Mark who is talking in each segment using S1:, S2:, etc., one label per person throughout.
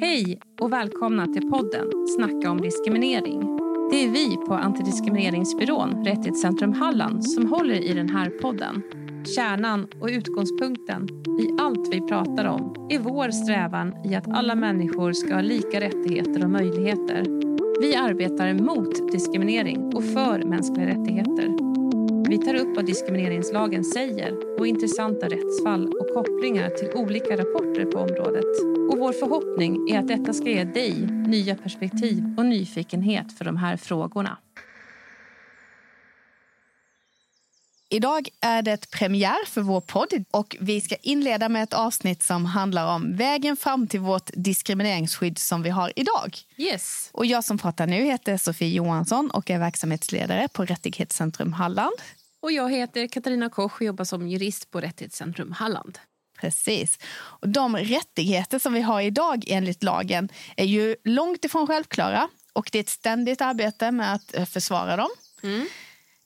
S1: Hej och välkomna till podden Snacka om diskriminering. Det är vi på Antidiskrimineringsbyrån Rättighetscentrum Halland som håller i den här podden. Kärnan och utgångspunkten i allt vi pratar om är vår strävan i att alla människor ska ha lika rättigheter och möjligheter. Vi arbetar mot diskriminering och för mänskliga rättigheter. Vi tar upp vad diskrimineringslagen säger och intressanta rättsfall och kopplingar till olika rapporter på området. Och vår förhoppning är att detta ska ge dig nya perspektiv och nyfikenhet för de här frågorna.
S2: Idag är det premiär för vår podd och vi ska inleda med ett avsnitt som handlar om vägen fram till vårt diskrimineringsskydd som vi har idag.
S1: Yes.
S2: Och jag som pratar nu heter Sofie Johansson och är verksamhetsledare på Rättighetscentrum Halland.
S1: Och jag heter Katarina Koch och jobbar som jurist på Rättighetscentrum Halland.
S2: Precis. Och de rättigheter som vi har idag enligt lagen är ju långt ifrån självklara och det är ett ständigt arbete med att eh, försvara dem. Mm.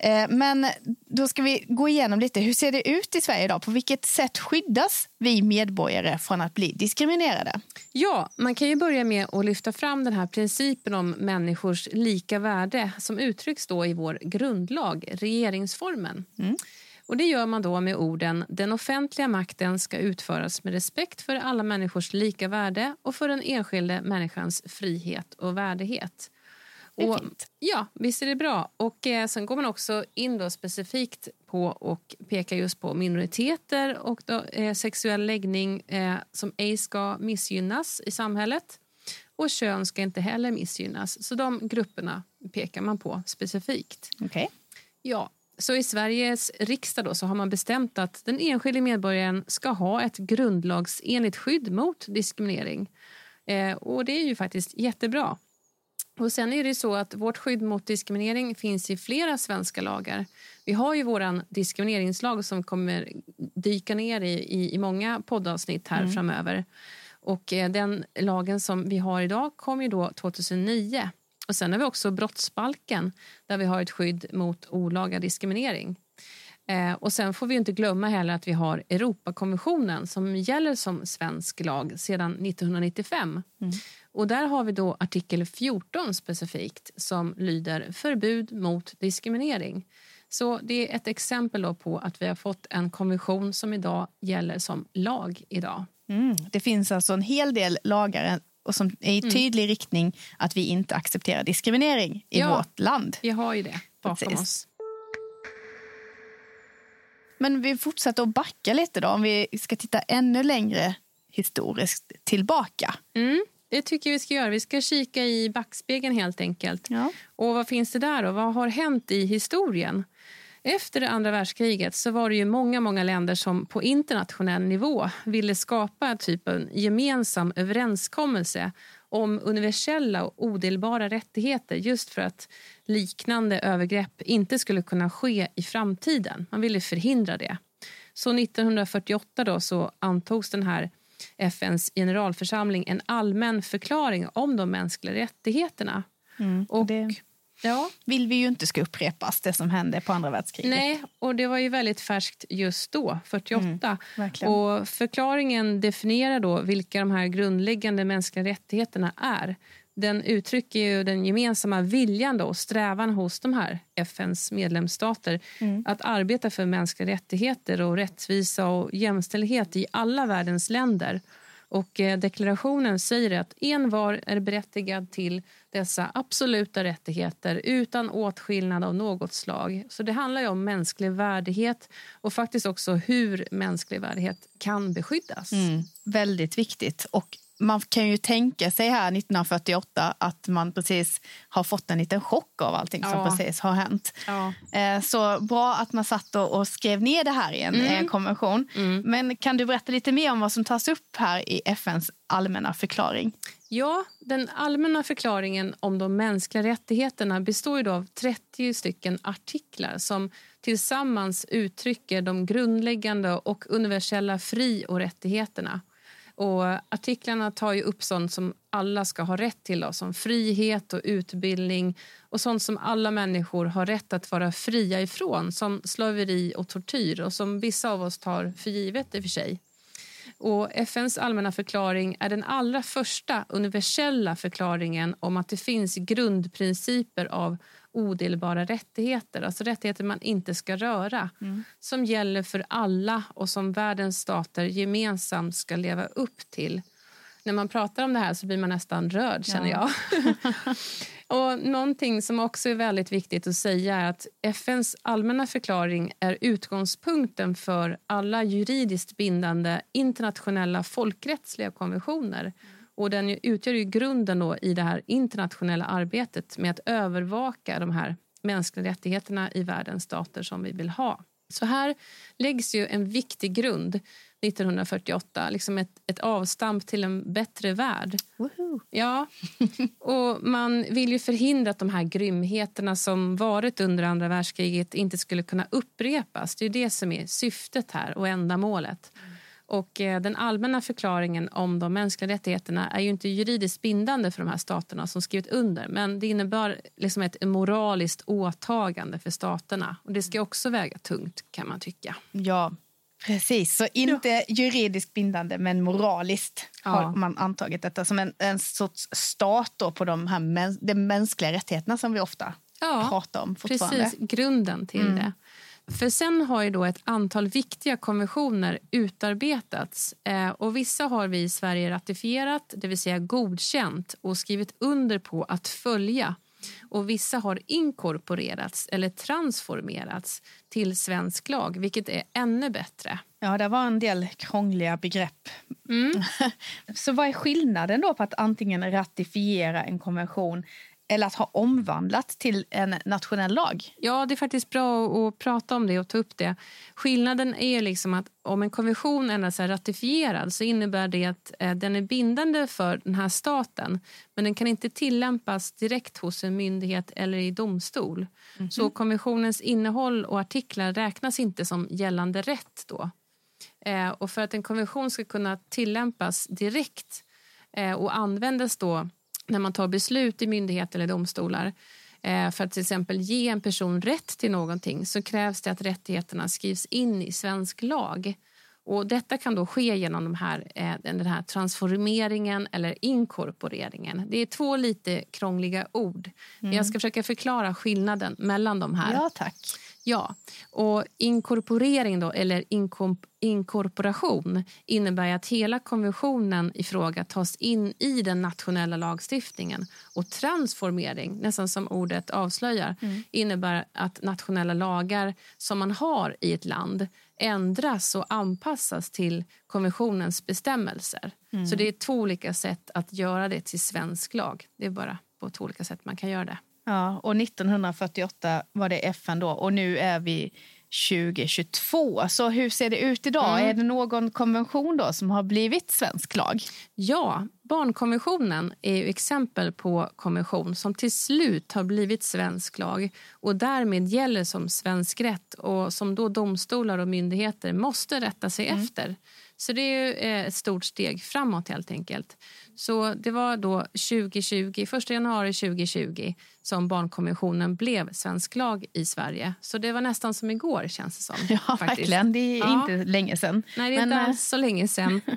S2: Eh, men då ska vi gå igenom lite. Hur ser det ut i Sverige idag? På vilket sätt skyddas vi medborgare från att bli diskriminerade?
S1: Ja, man kan ju börja med att lyfta fram den här principen om människors lika värde som uttrycks då i vår grundlag, regeringsformen. Mm. Och Det gör man då med orden den offentliga makten ska utföras med respekt för alla människors lika värde och för den enskilde människans frihet och värdighet.
S2: Det är och, fint.
S1: Ja, visst är det bra. Och eh, Sen går man också in då specifikt på och pekar just på minoriteter och då, eh, sexuell läggning eh, som ej ska missgynnas i samhället. Och kön ska inte heller missgynnas. Så de grupperna pekar man på specifikt.
S2: Okay.
S1: Ja, så i Sveriges riksdag då så har man bestämt att den enskilde medborgaren ska ha ett grundlagsenligt skydd mot diskriminering. Eh, och det är ju faktiskt jättebra. Och sen är det så att vårt skydd mot diskriminering finns i flera svenska lagar. Vi har ju vår diskrimineringslag som kommer dyka ner i, i, i många poddavsnitt här mm. framöver. Och eh, den lagen som vi har idag kom ju då 2009. Och sen har vi också brottsbalken där vi har ett skydd mot olaga diskriminering. Eh, och sen får vi inte glömma heller att vi har Europakonventionen som gäller som svensk lag sedan 1995. Mm. Och där har vi då artikel 14 specifikt som lyder förbud mot diskriminering. Så det är ett exempel på att vi har fått en konvention som idag gäller som lag idag.
S2: Mm. Det finns alltså en hel del lagar och som är i mm. tydlig mm. riktning att vi inte accepterar diskriminering i ja, vårt land.
S1: Vi har ju det bakom Precis. oss.
S2: Men vi fortsätter att backa lite då, om vi ska titta ännu längre historiskt tillbaka.
S1: Mm. Det tycker vi ska göra. Vi ska kika i backspegeln helt enkelt. Ja. Och vad finns det där då? Vad har hänt i historien? Efter det andra världskriget så var det ju många, många länder som på internationell nivå ville skapa typ en gemensam överenskommelse om universella och odelbara rättigheter just för att liknande övergrepp inte skulle kunna ske i framtiden. Man ville förhindra det. Så 1948 då så antogs den här FNs generalförsamling en allmän förklaring om de mänskliga rättigheterna.
S2: Mm, och det ja. vill vi ju inte ska upprepas, det som hände på andra världskriget.
S1: Nej, och det var ju väldigt färskt just då, 48. Mm, och förklaringen definierar då vilka de här grundläggande mänskliga rättigheterna är den uttrycker ju den gemensamma viljan då, och strävan hos de här FNs medlemsstater mm. att arbeta för mänskliga rättigheter och rättvisa och jämställdhet i alla världens länder. Och eh, deklarationen säger att envar är berättigad till dessa absoluta rättigheter utan åtskillnad av något slag. Så det handlar om mänsklig värdighet och faktiskt också hur mänsklig värdighet kan beskyddas.
S2: Mm, väldigt viktigt. Och man kan ju tänka sig här 1948 att man precis har fått en liten chock av allting ja. som precis har hänt. Ja. Eh, så bra att man satt och skrev ner det här i en, mm. konvention. Mm. Men kan du berätta lite mer om vad som tas upp här i FNs allmänna förklaring?
S1: Ja, den allmänna förklaringen om de mänskliga rättigheterna består av 30 stycken artiklar som tillsammans uttrycker de grundläggande och universella fri och rättigheterna. Och artiklarna tar ju upp sånt som alla ska ha rätt till, då, som frihet och utbildning och sånt som alla människor har rätt att vara fria ifrån, som slaveri och tortyr och som vissa av oss tar för givet i och för sig. Och FNs allmänna förklaring är den allra första universella förklaringen om att det finns grundprinciper av odelbara rättigheter, alltså rättigheter man inte ska röra mm. som gäller för alla och som världens stater gemensamt ska leva upp till. När man pratar om det här så blir man nästan rörd, känner ja. jag. och Någonting som också är väldigt viktigt att säga är att FNs allmänna förklaring är utgångspunkten för alla juridiskt bindande internationella folkrättsliga konventioner. Och Den utgör ju grunden då i det här internationella arbetet med att övervaka de här mänskliga rättigheterna i världens stater som vi vill ha. Så här läggs ju en viktig grund 1948, liksom ett, ett avstamp till en bättre värld.
S2: Woohoo.
S1: Ja, och man vill ju förhindra att de här grymheterna som varit under andra världskriget inte skulle kunna upprepas. Det är det som är syftet här och ändamålet. Mm. Och eh, den allmänna förklaringen om de mänskliga rättigheterna är ju inte juridiskt bindande för de här staterna som skrivit under men det innebär liksom ett moraliskt åtagande för staterna. Och Det ska också väga tungt, kan man tycka.
S2: Ja, precis. Så inte ja. juridiskt bindande, men moraliskt ja. har man antagit detta som en, en sorts stat på de, här mäns de mänskliga rättigheterna som vi ofta ja, pratar om fortfarande.
S1: Precis, grunden till mm. det. För sen har ju då ett antal viktiga konventioner utarbetats. Eh, och Vissa har vi i Sverige ratificerat, det vill säga godkänt och skrivit under på att följa. Och Vissa har inkorporerats eller transformerats till svensk lag, vilket är ännu bättre.
S2: Ja, det var en del krångliga begrepp. Mm. Så vad är skillnaden då på att antingen ratifiera en konvention eller att ha omvandlat till en nationell lag?
S1: Ja, det är faktiskt bra att prata om det och ta upp det. Skillnaden är liksom att om en konvention endast är ratifierad så innebär det att eh, den är bindande för den här staten men den kan inte tillämpas direkt hos en myndighet eller i domstol. Mm. Så konventionens innehåll och artiklar räknas inte som gällande rätt då. Eh, och för att en konvention ska kunna tillämpas direkt eh, och användas då när man tar beslut i myndigheter eller domstolar eh, för att till exempel ge en person rätt till någonting så krävs det att rättigheterna skrivs in i svensk lag. Och detta kan då ske genom de här, eh, den här transformeringen eller inkorporeringen. Det är två lite krångliga ord. Mm. Jag ska försöka förklara skillnaden mellan de här.
S2: Ja, tack.
S1: Ja, och inkorporering då, eller inkorporation innebär att hela konventionen i fråga tas in i den nationella lagstiftningen. Och transformering, nästan som ordet avslöjar, mm. innebär att nationella lagar som man har i ett land ändras och anpassas till konventionens bestämmelser. Mm. Så det är två olika sätt att göra det till svensk lag. Det är bara på två olika sätt man kan göra det.
S2: Ja, och 1948 var det FN då och nu är vi 2022. Så hur ser det ut idag? Mm. Är det någon konvention då som har blivit svensk lag?
S1: Ja, barnkonventionen är exempel på konvention som till slut har blivit svensk lag och därmed gäller som svensk rätt och som då domstolar och myndigheter måste rätta sig mm. efter. Så det är eh, ett stort steg framåt helt enkelt. Så det var då 2020, 1 januari 2020 som barnkonventionen blev svensk lag i Sverige. Så det var nästan som igår känns det som.
S2: Ja, faktiskt. verkligen. Det är ja. inte länge sen.
S1: Nej, det är Men, inte alls så länge sen.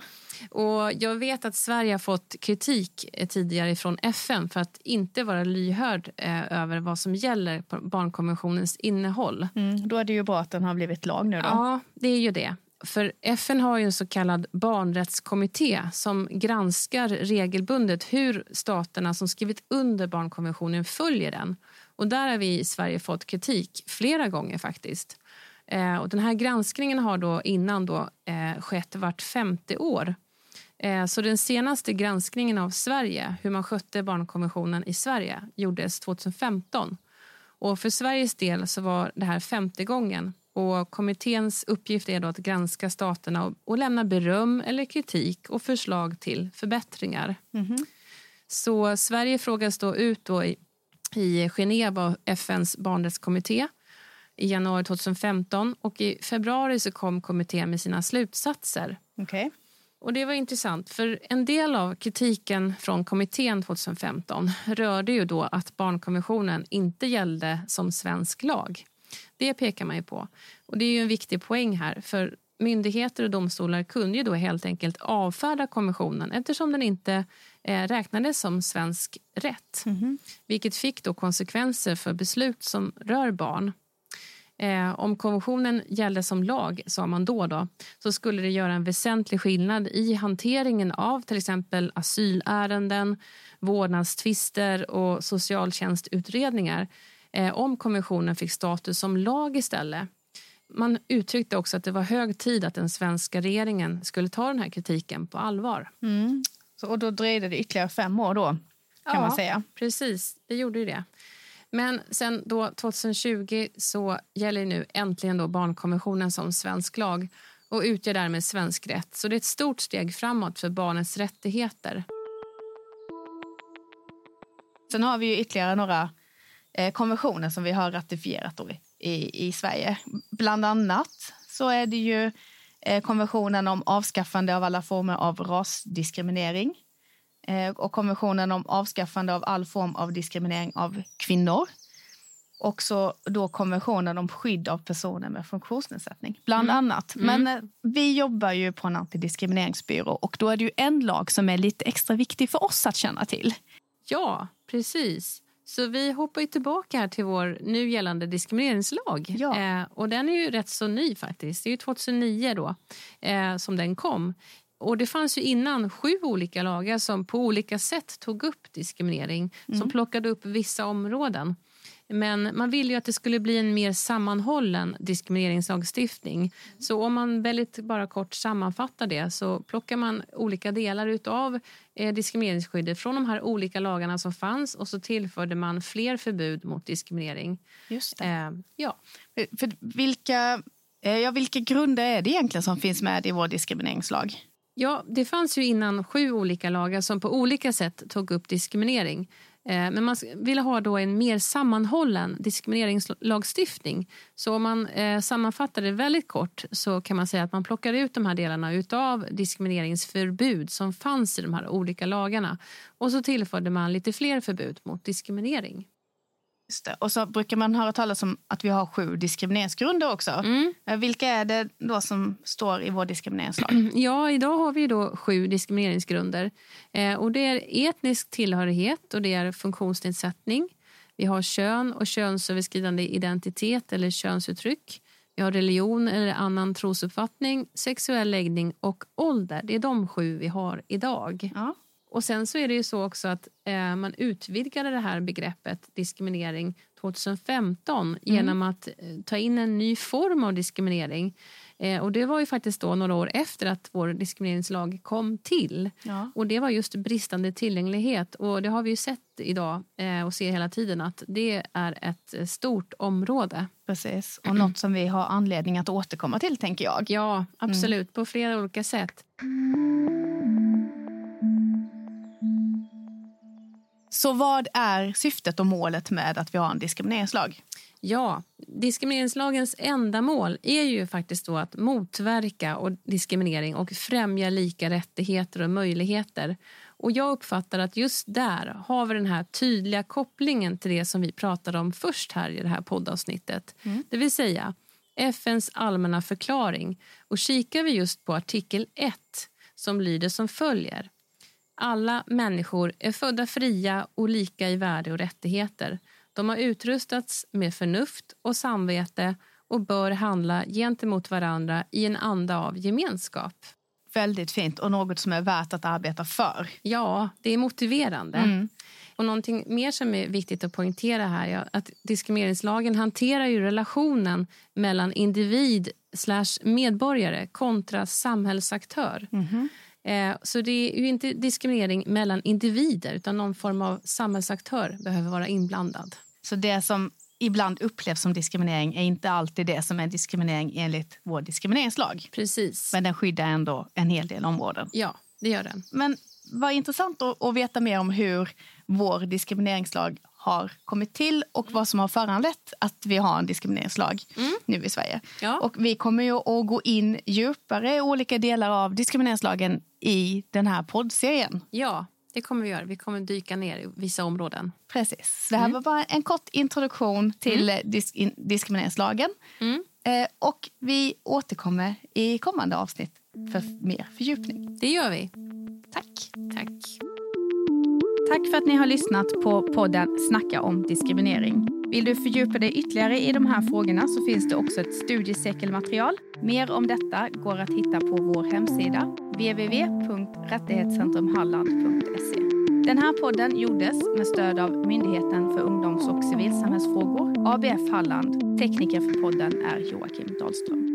S1: Och jag vet att Sverige har fått kritik eh, tidigare från FN för att inte vara lyhörd eh, över vad som gäller på barnkonventionens innehåll.
S2: Mm, då är det ju bra att den har blivit lag nu. Då.
S1: Ja, det är ju det. För FN har ju en så kallad barnrättskommitté som granskar regelbundet hur staterna som skrivit under barnkonventionen följer den. Och där har vi i Sverige fått kritik flera gånger faktiskt. Eh, och den här granskningen har då innan då, eh, skett vart femte år. Eh, så den senaste granskningen av Sverige, hur man skötte barnkonventionen i Sverige, gjordes 2015. Och för Sveriges del så var det här femte gången och kommitténs uppgift är då att granska staterna och, och lämna beröm eller kritik och förslag till förbättringar. Mm. Så Sverige frågas då ut då i, i Genève av FNs barnrättskommitté i januari 2015 och i februari så kom kommittén med sina slutsatser.
S2: Okay.
S1: Och Det var intressant, för en del av kritiken från kommittén 2015 rörde ju då att barnkonventionen inte gällde som svensk lag. Det pekar man ju på. Och Det är ju en viktig poäng här. För myndigheter och domstolar kunde ju då helt enkelt avfärda konventionen eftersom den inte eh, räknades som svensk rätt. Mm. Vilket fick då konsekvenser för beslut som rör barn. Eh, om konventionen gällde som lag, sa man då, då, så skulle det göra en väsentlig skillnad i hanteringen av till exempel asylärenden, vårdnadstvister och socialtjänstutredningar om konventionen fick status som lag istället. Man uttryckte också att det var hög tid att den svenska regeringen skulle ta den här kritiken på allvar.
S2: Mm. Så, och då dröjde det ytterligare fem år då, kan ja, man säga.
S1: precis. Det gjorde ju det. Men sen då 2020 så gäller nu äntligen då barnkonventionen som svensk lag och utgör därmed svensk rätt. Så det är ett stort steg framåt för barnets rättigheter.
S2: Sen har vi ju ytterligare några eh, konventioner som vi har ratificerat i, i Sverige. Bland annat så är det ju eh, konventionen om avskaffande av alla former av rasdiskriminering eh, och konventionen om avskaffande av all form av diskriminering av kvinnor. Och så då konventionen om skydd av personer med funktionsnedsättning, bland mm. annat. Mm. Men mm. vi jobbar ju på en antidiskrimineringsbyrå och då är det ju en lag som är lite extra viktig för oss att känna till.
S1: Ja, precis. Så vi hoppar ju tillbaka här till vår nu gällande diskrimineringslag. Ja. Eh, och den är ju rätt så ny faktiskt. Det är ju 2009 då eh, som den kom. Och det fanns ju innan sju olika lagar som på olika sätt tog upp diskriminering, mm. som plockade upp vissa områden. Men man ville ju att det skulle bli en mer sammanhållen diskrimineringslagstiftning. Så om man väldigt bara kort sammanfattar det så plockar man olika delar av eh, diskrimineringsskyddet från de här olika lagarna som fanns och så tillförde man fler förbud mot diskriminering.
S2: Just. Eh, ja. För vilka, eh, ja, vilka grunder är det egentligen som finns med i vår diskrimineringslag?
S1: Ja, det fanns ju innan sju olika lagar som på olika sätt tog upp diskriminering. Eh, men man ville ha då en mer sammanhållen diskrimineringslagstiftning. Så om man eh, sammanfattar det väldigt kort så kan man säga att man plockar ut de här delarna av diskrimineringsförbud som fanns i de här olika lagarna och så tillförde man lite fler förbud mot diskriminering.
S2: Och så brukar man höra talas om att vi har sju diskrimineringsgrunder också. Mm. Eh, vilka är det då som står i vår diskrimineringslag?
S1: Ja, idag har vi då sju diskrimineringsgrunder. Eh, och det är etnisk tillhörighet och det är funktionsnedsättning. Vi har kön och könsöverskridande identitet eller könsuttryck. Vi har religion eller annan trosuppfattning, sexuell läggning och ålder. Det är de sju vi har idag. Ja. Och sen så är det ju så också att eh, man utvidgade det här begreppet diskriminering 2015 mm. genom att eh, ta in en ny form av diskriminering. Eh, och det var ju faktiskt då några år efter att vår diskrimineringslag kom till. Ja. Och det var just bristande tillgänglighet. Och det har vi ju sett idag eh, och ser hela tiden att det är ett eh, stort område.
S2: Precis, och mm. något som vi har anledning att återkomma till tänker jag.
S1: Ja, absolut, mm. på flera olika sätt.
S2: Så vad är syftet och målet med att vi har en diskrimineringslag?
S1: Ja, diskrimineringslagens enda mål är ju faktiskt då att motverka och diskriminering och främja lika rättigheter och möjligheter. Och jag uppfattar att just där har vi den här tydliga kopplingen till det som vi pratade om först här i det här poddavsnittet. Mm. Det vill säga FNs allmänna förklaring. Och kikar vi just på artikel 1 som lyder som följer. Alla människor är födda fria och lika i värde och rättigheter. De har utrustats med förnuft och samvete och bör handla gentemot varandra i en anda av gemenskap.
S2: Väldigt fint och något som är värt att arbeta för.
S1: Ja, det är motiverande. Mm. Och någonting mer som är viktigt att poängtera här är att diskrimineringslagen hanterar ju relationen mellan individ slash medborgare kontra samhällsaktör. Mm. Eh, så det är ju inte diskriminering mellan individer utan någon form av samhällsaktör behöver vara inblandad.
S2: Så det som ibland upplevs som diskriminering är inte alltid det som är diskriminering enligt vår diskrimineringslag?
S1: Precis.
S2: Men den skyddar ändå en hel del områden?
S1: Ja, det gör den.
S2: Men vad intressant att veta mer om hur vår diskrimineringslag har kommit till och vad som har föranlett att vi har en diskrimineringslag mm. nu i Sverige. Ja. Och vi kommer ju att gå in djupare i olika delar av diskrimineringslagen i den här poddserien.
S1: Ja, det kommer vi göra. Vi kommer dyka ner i vissa områden.
S2: Precis. Det här mm. var bara en kort introduktion till mm. disk diskrimineringslagen. Mm. Eh, och vi återkommer i kommande avsnitt för mer fördjupning.
S1: Det gör vi.
S2: Tack.
S1: Tack.
S2: Tack för att ni har lyssnat på podden Snacka om diskriminering. Vill du fördjupa dig ytterligare i de här frågorna så finns det också ett studiecirkelmaterial. Mer om detta går att hitta på vår hemsida www.rättighetscentrumhalland.se. Den här podden gjordes med stöd av Myndigheten för ungdoms och civilsamhällsfrågor, ABF Halland. Tekniker för podden är Joakim Dahlström.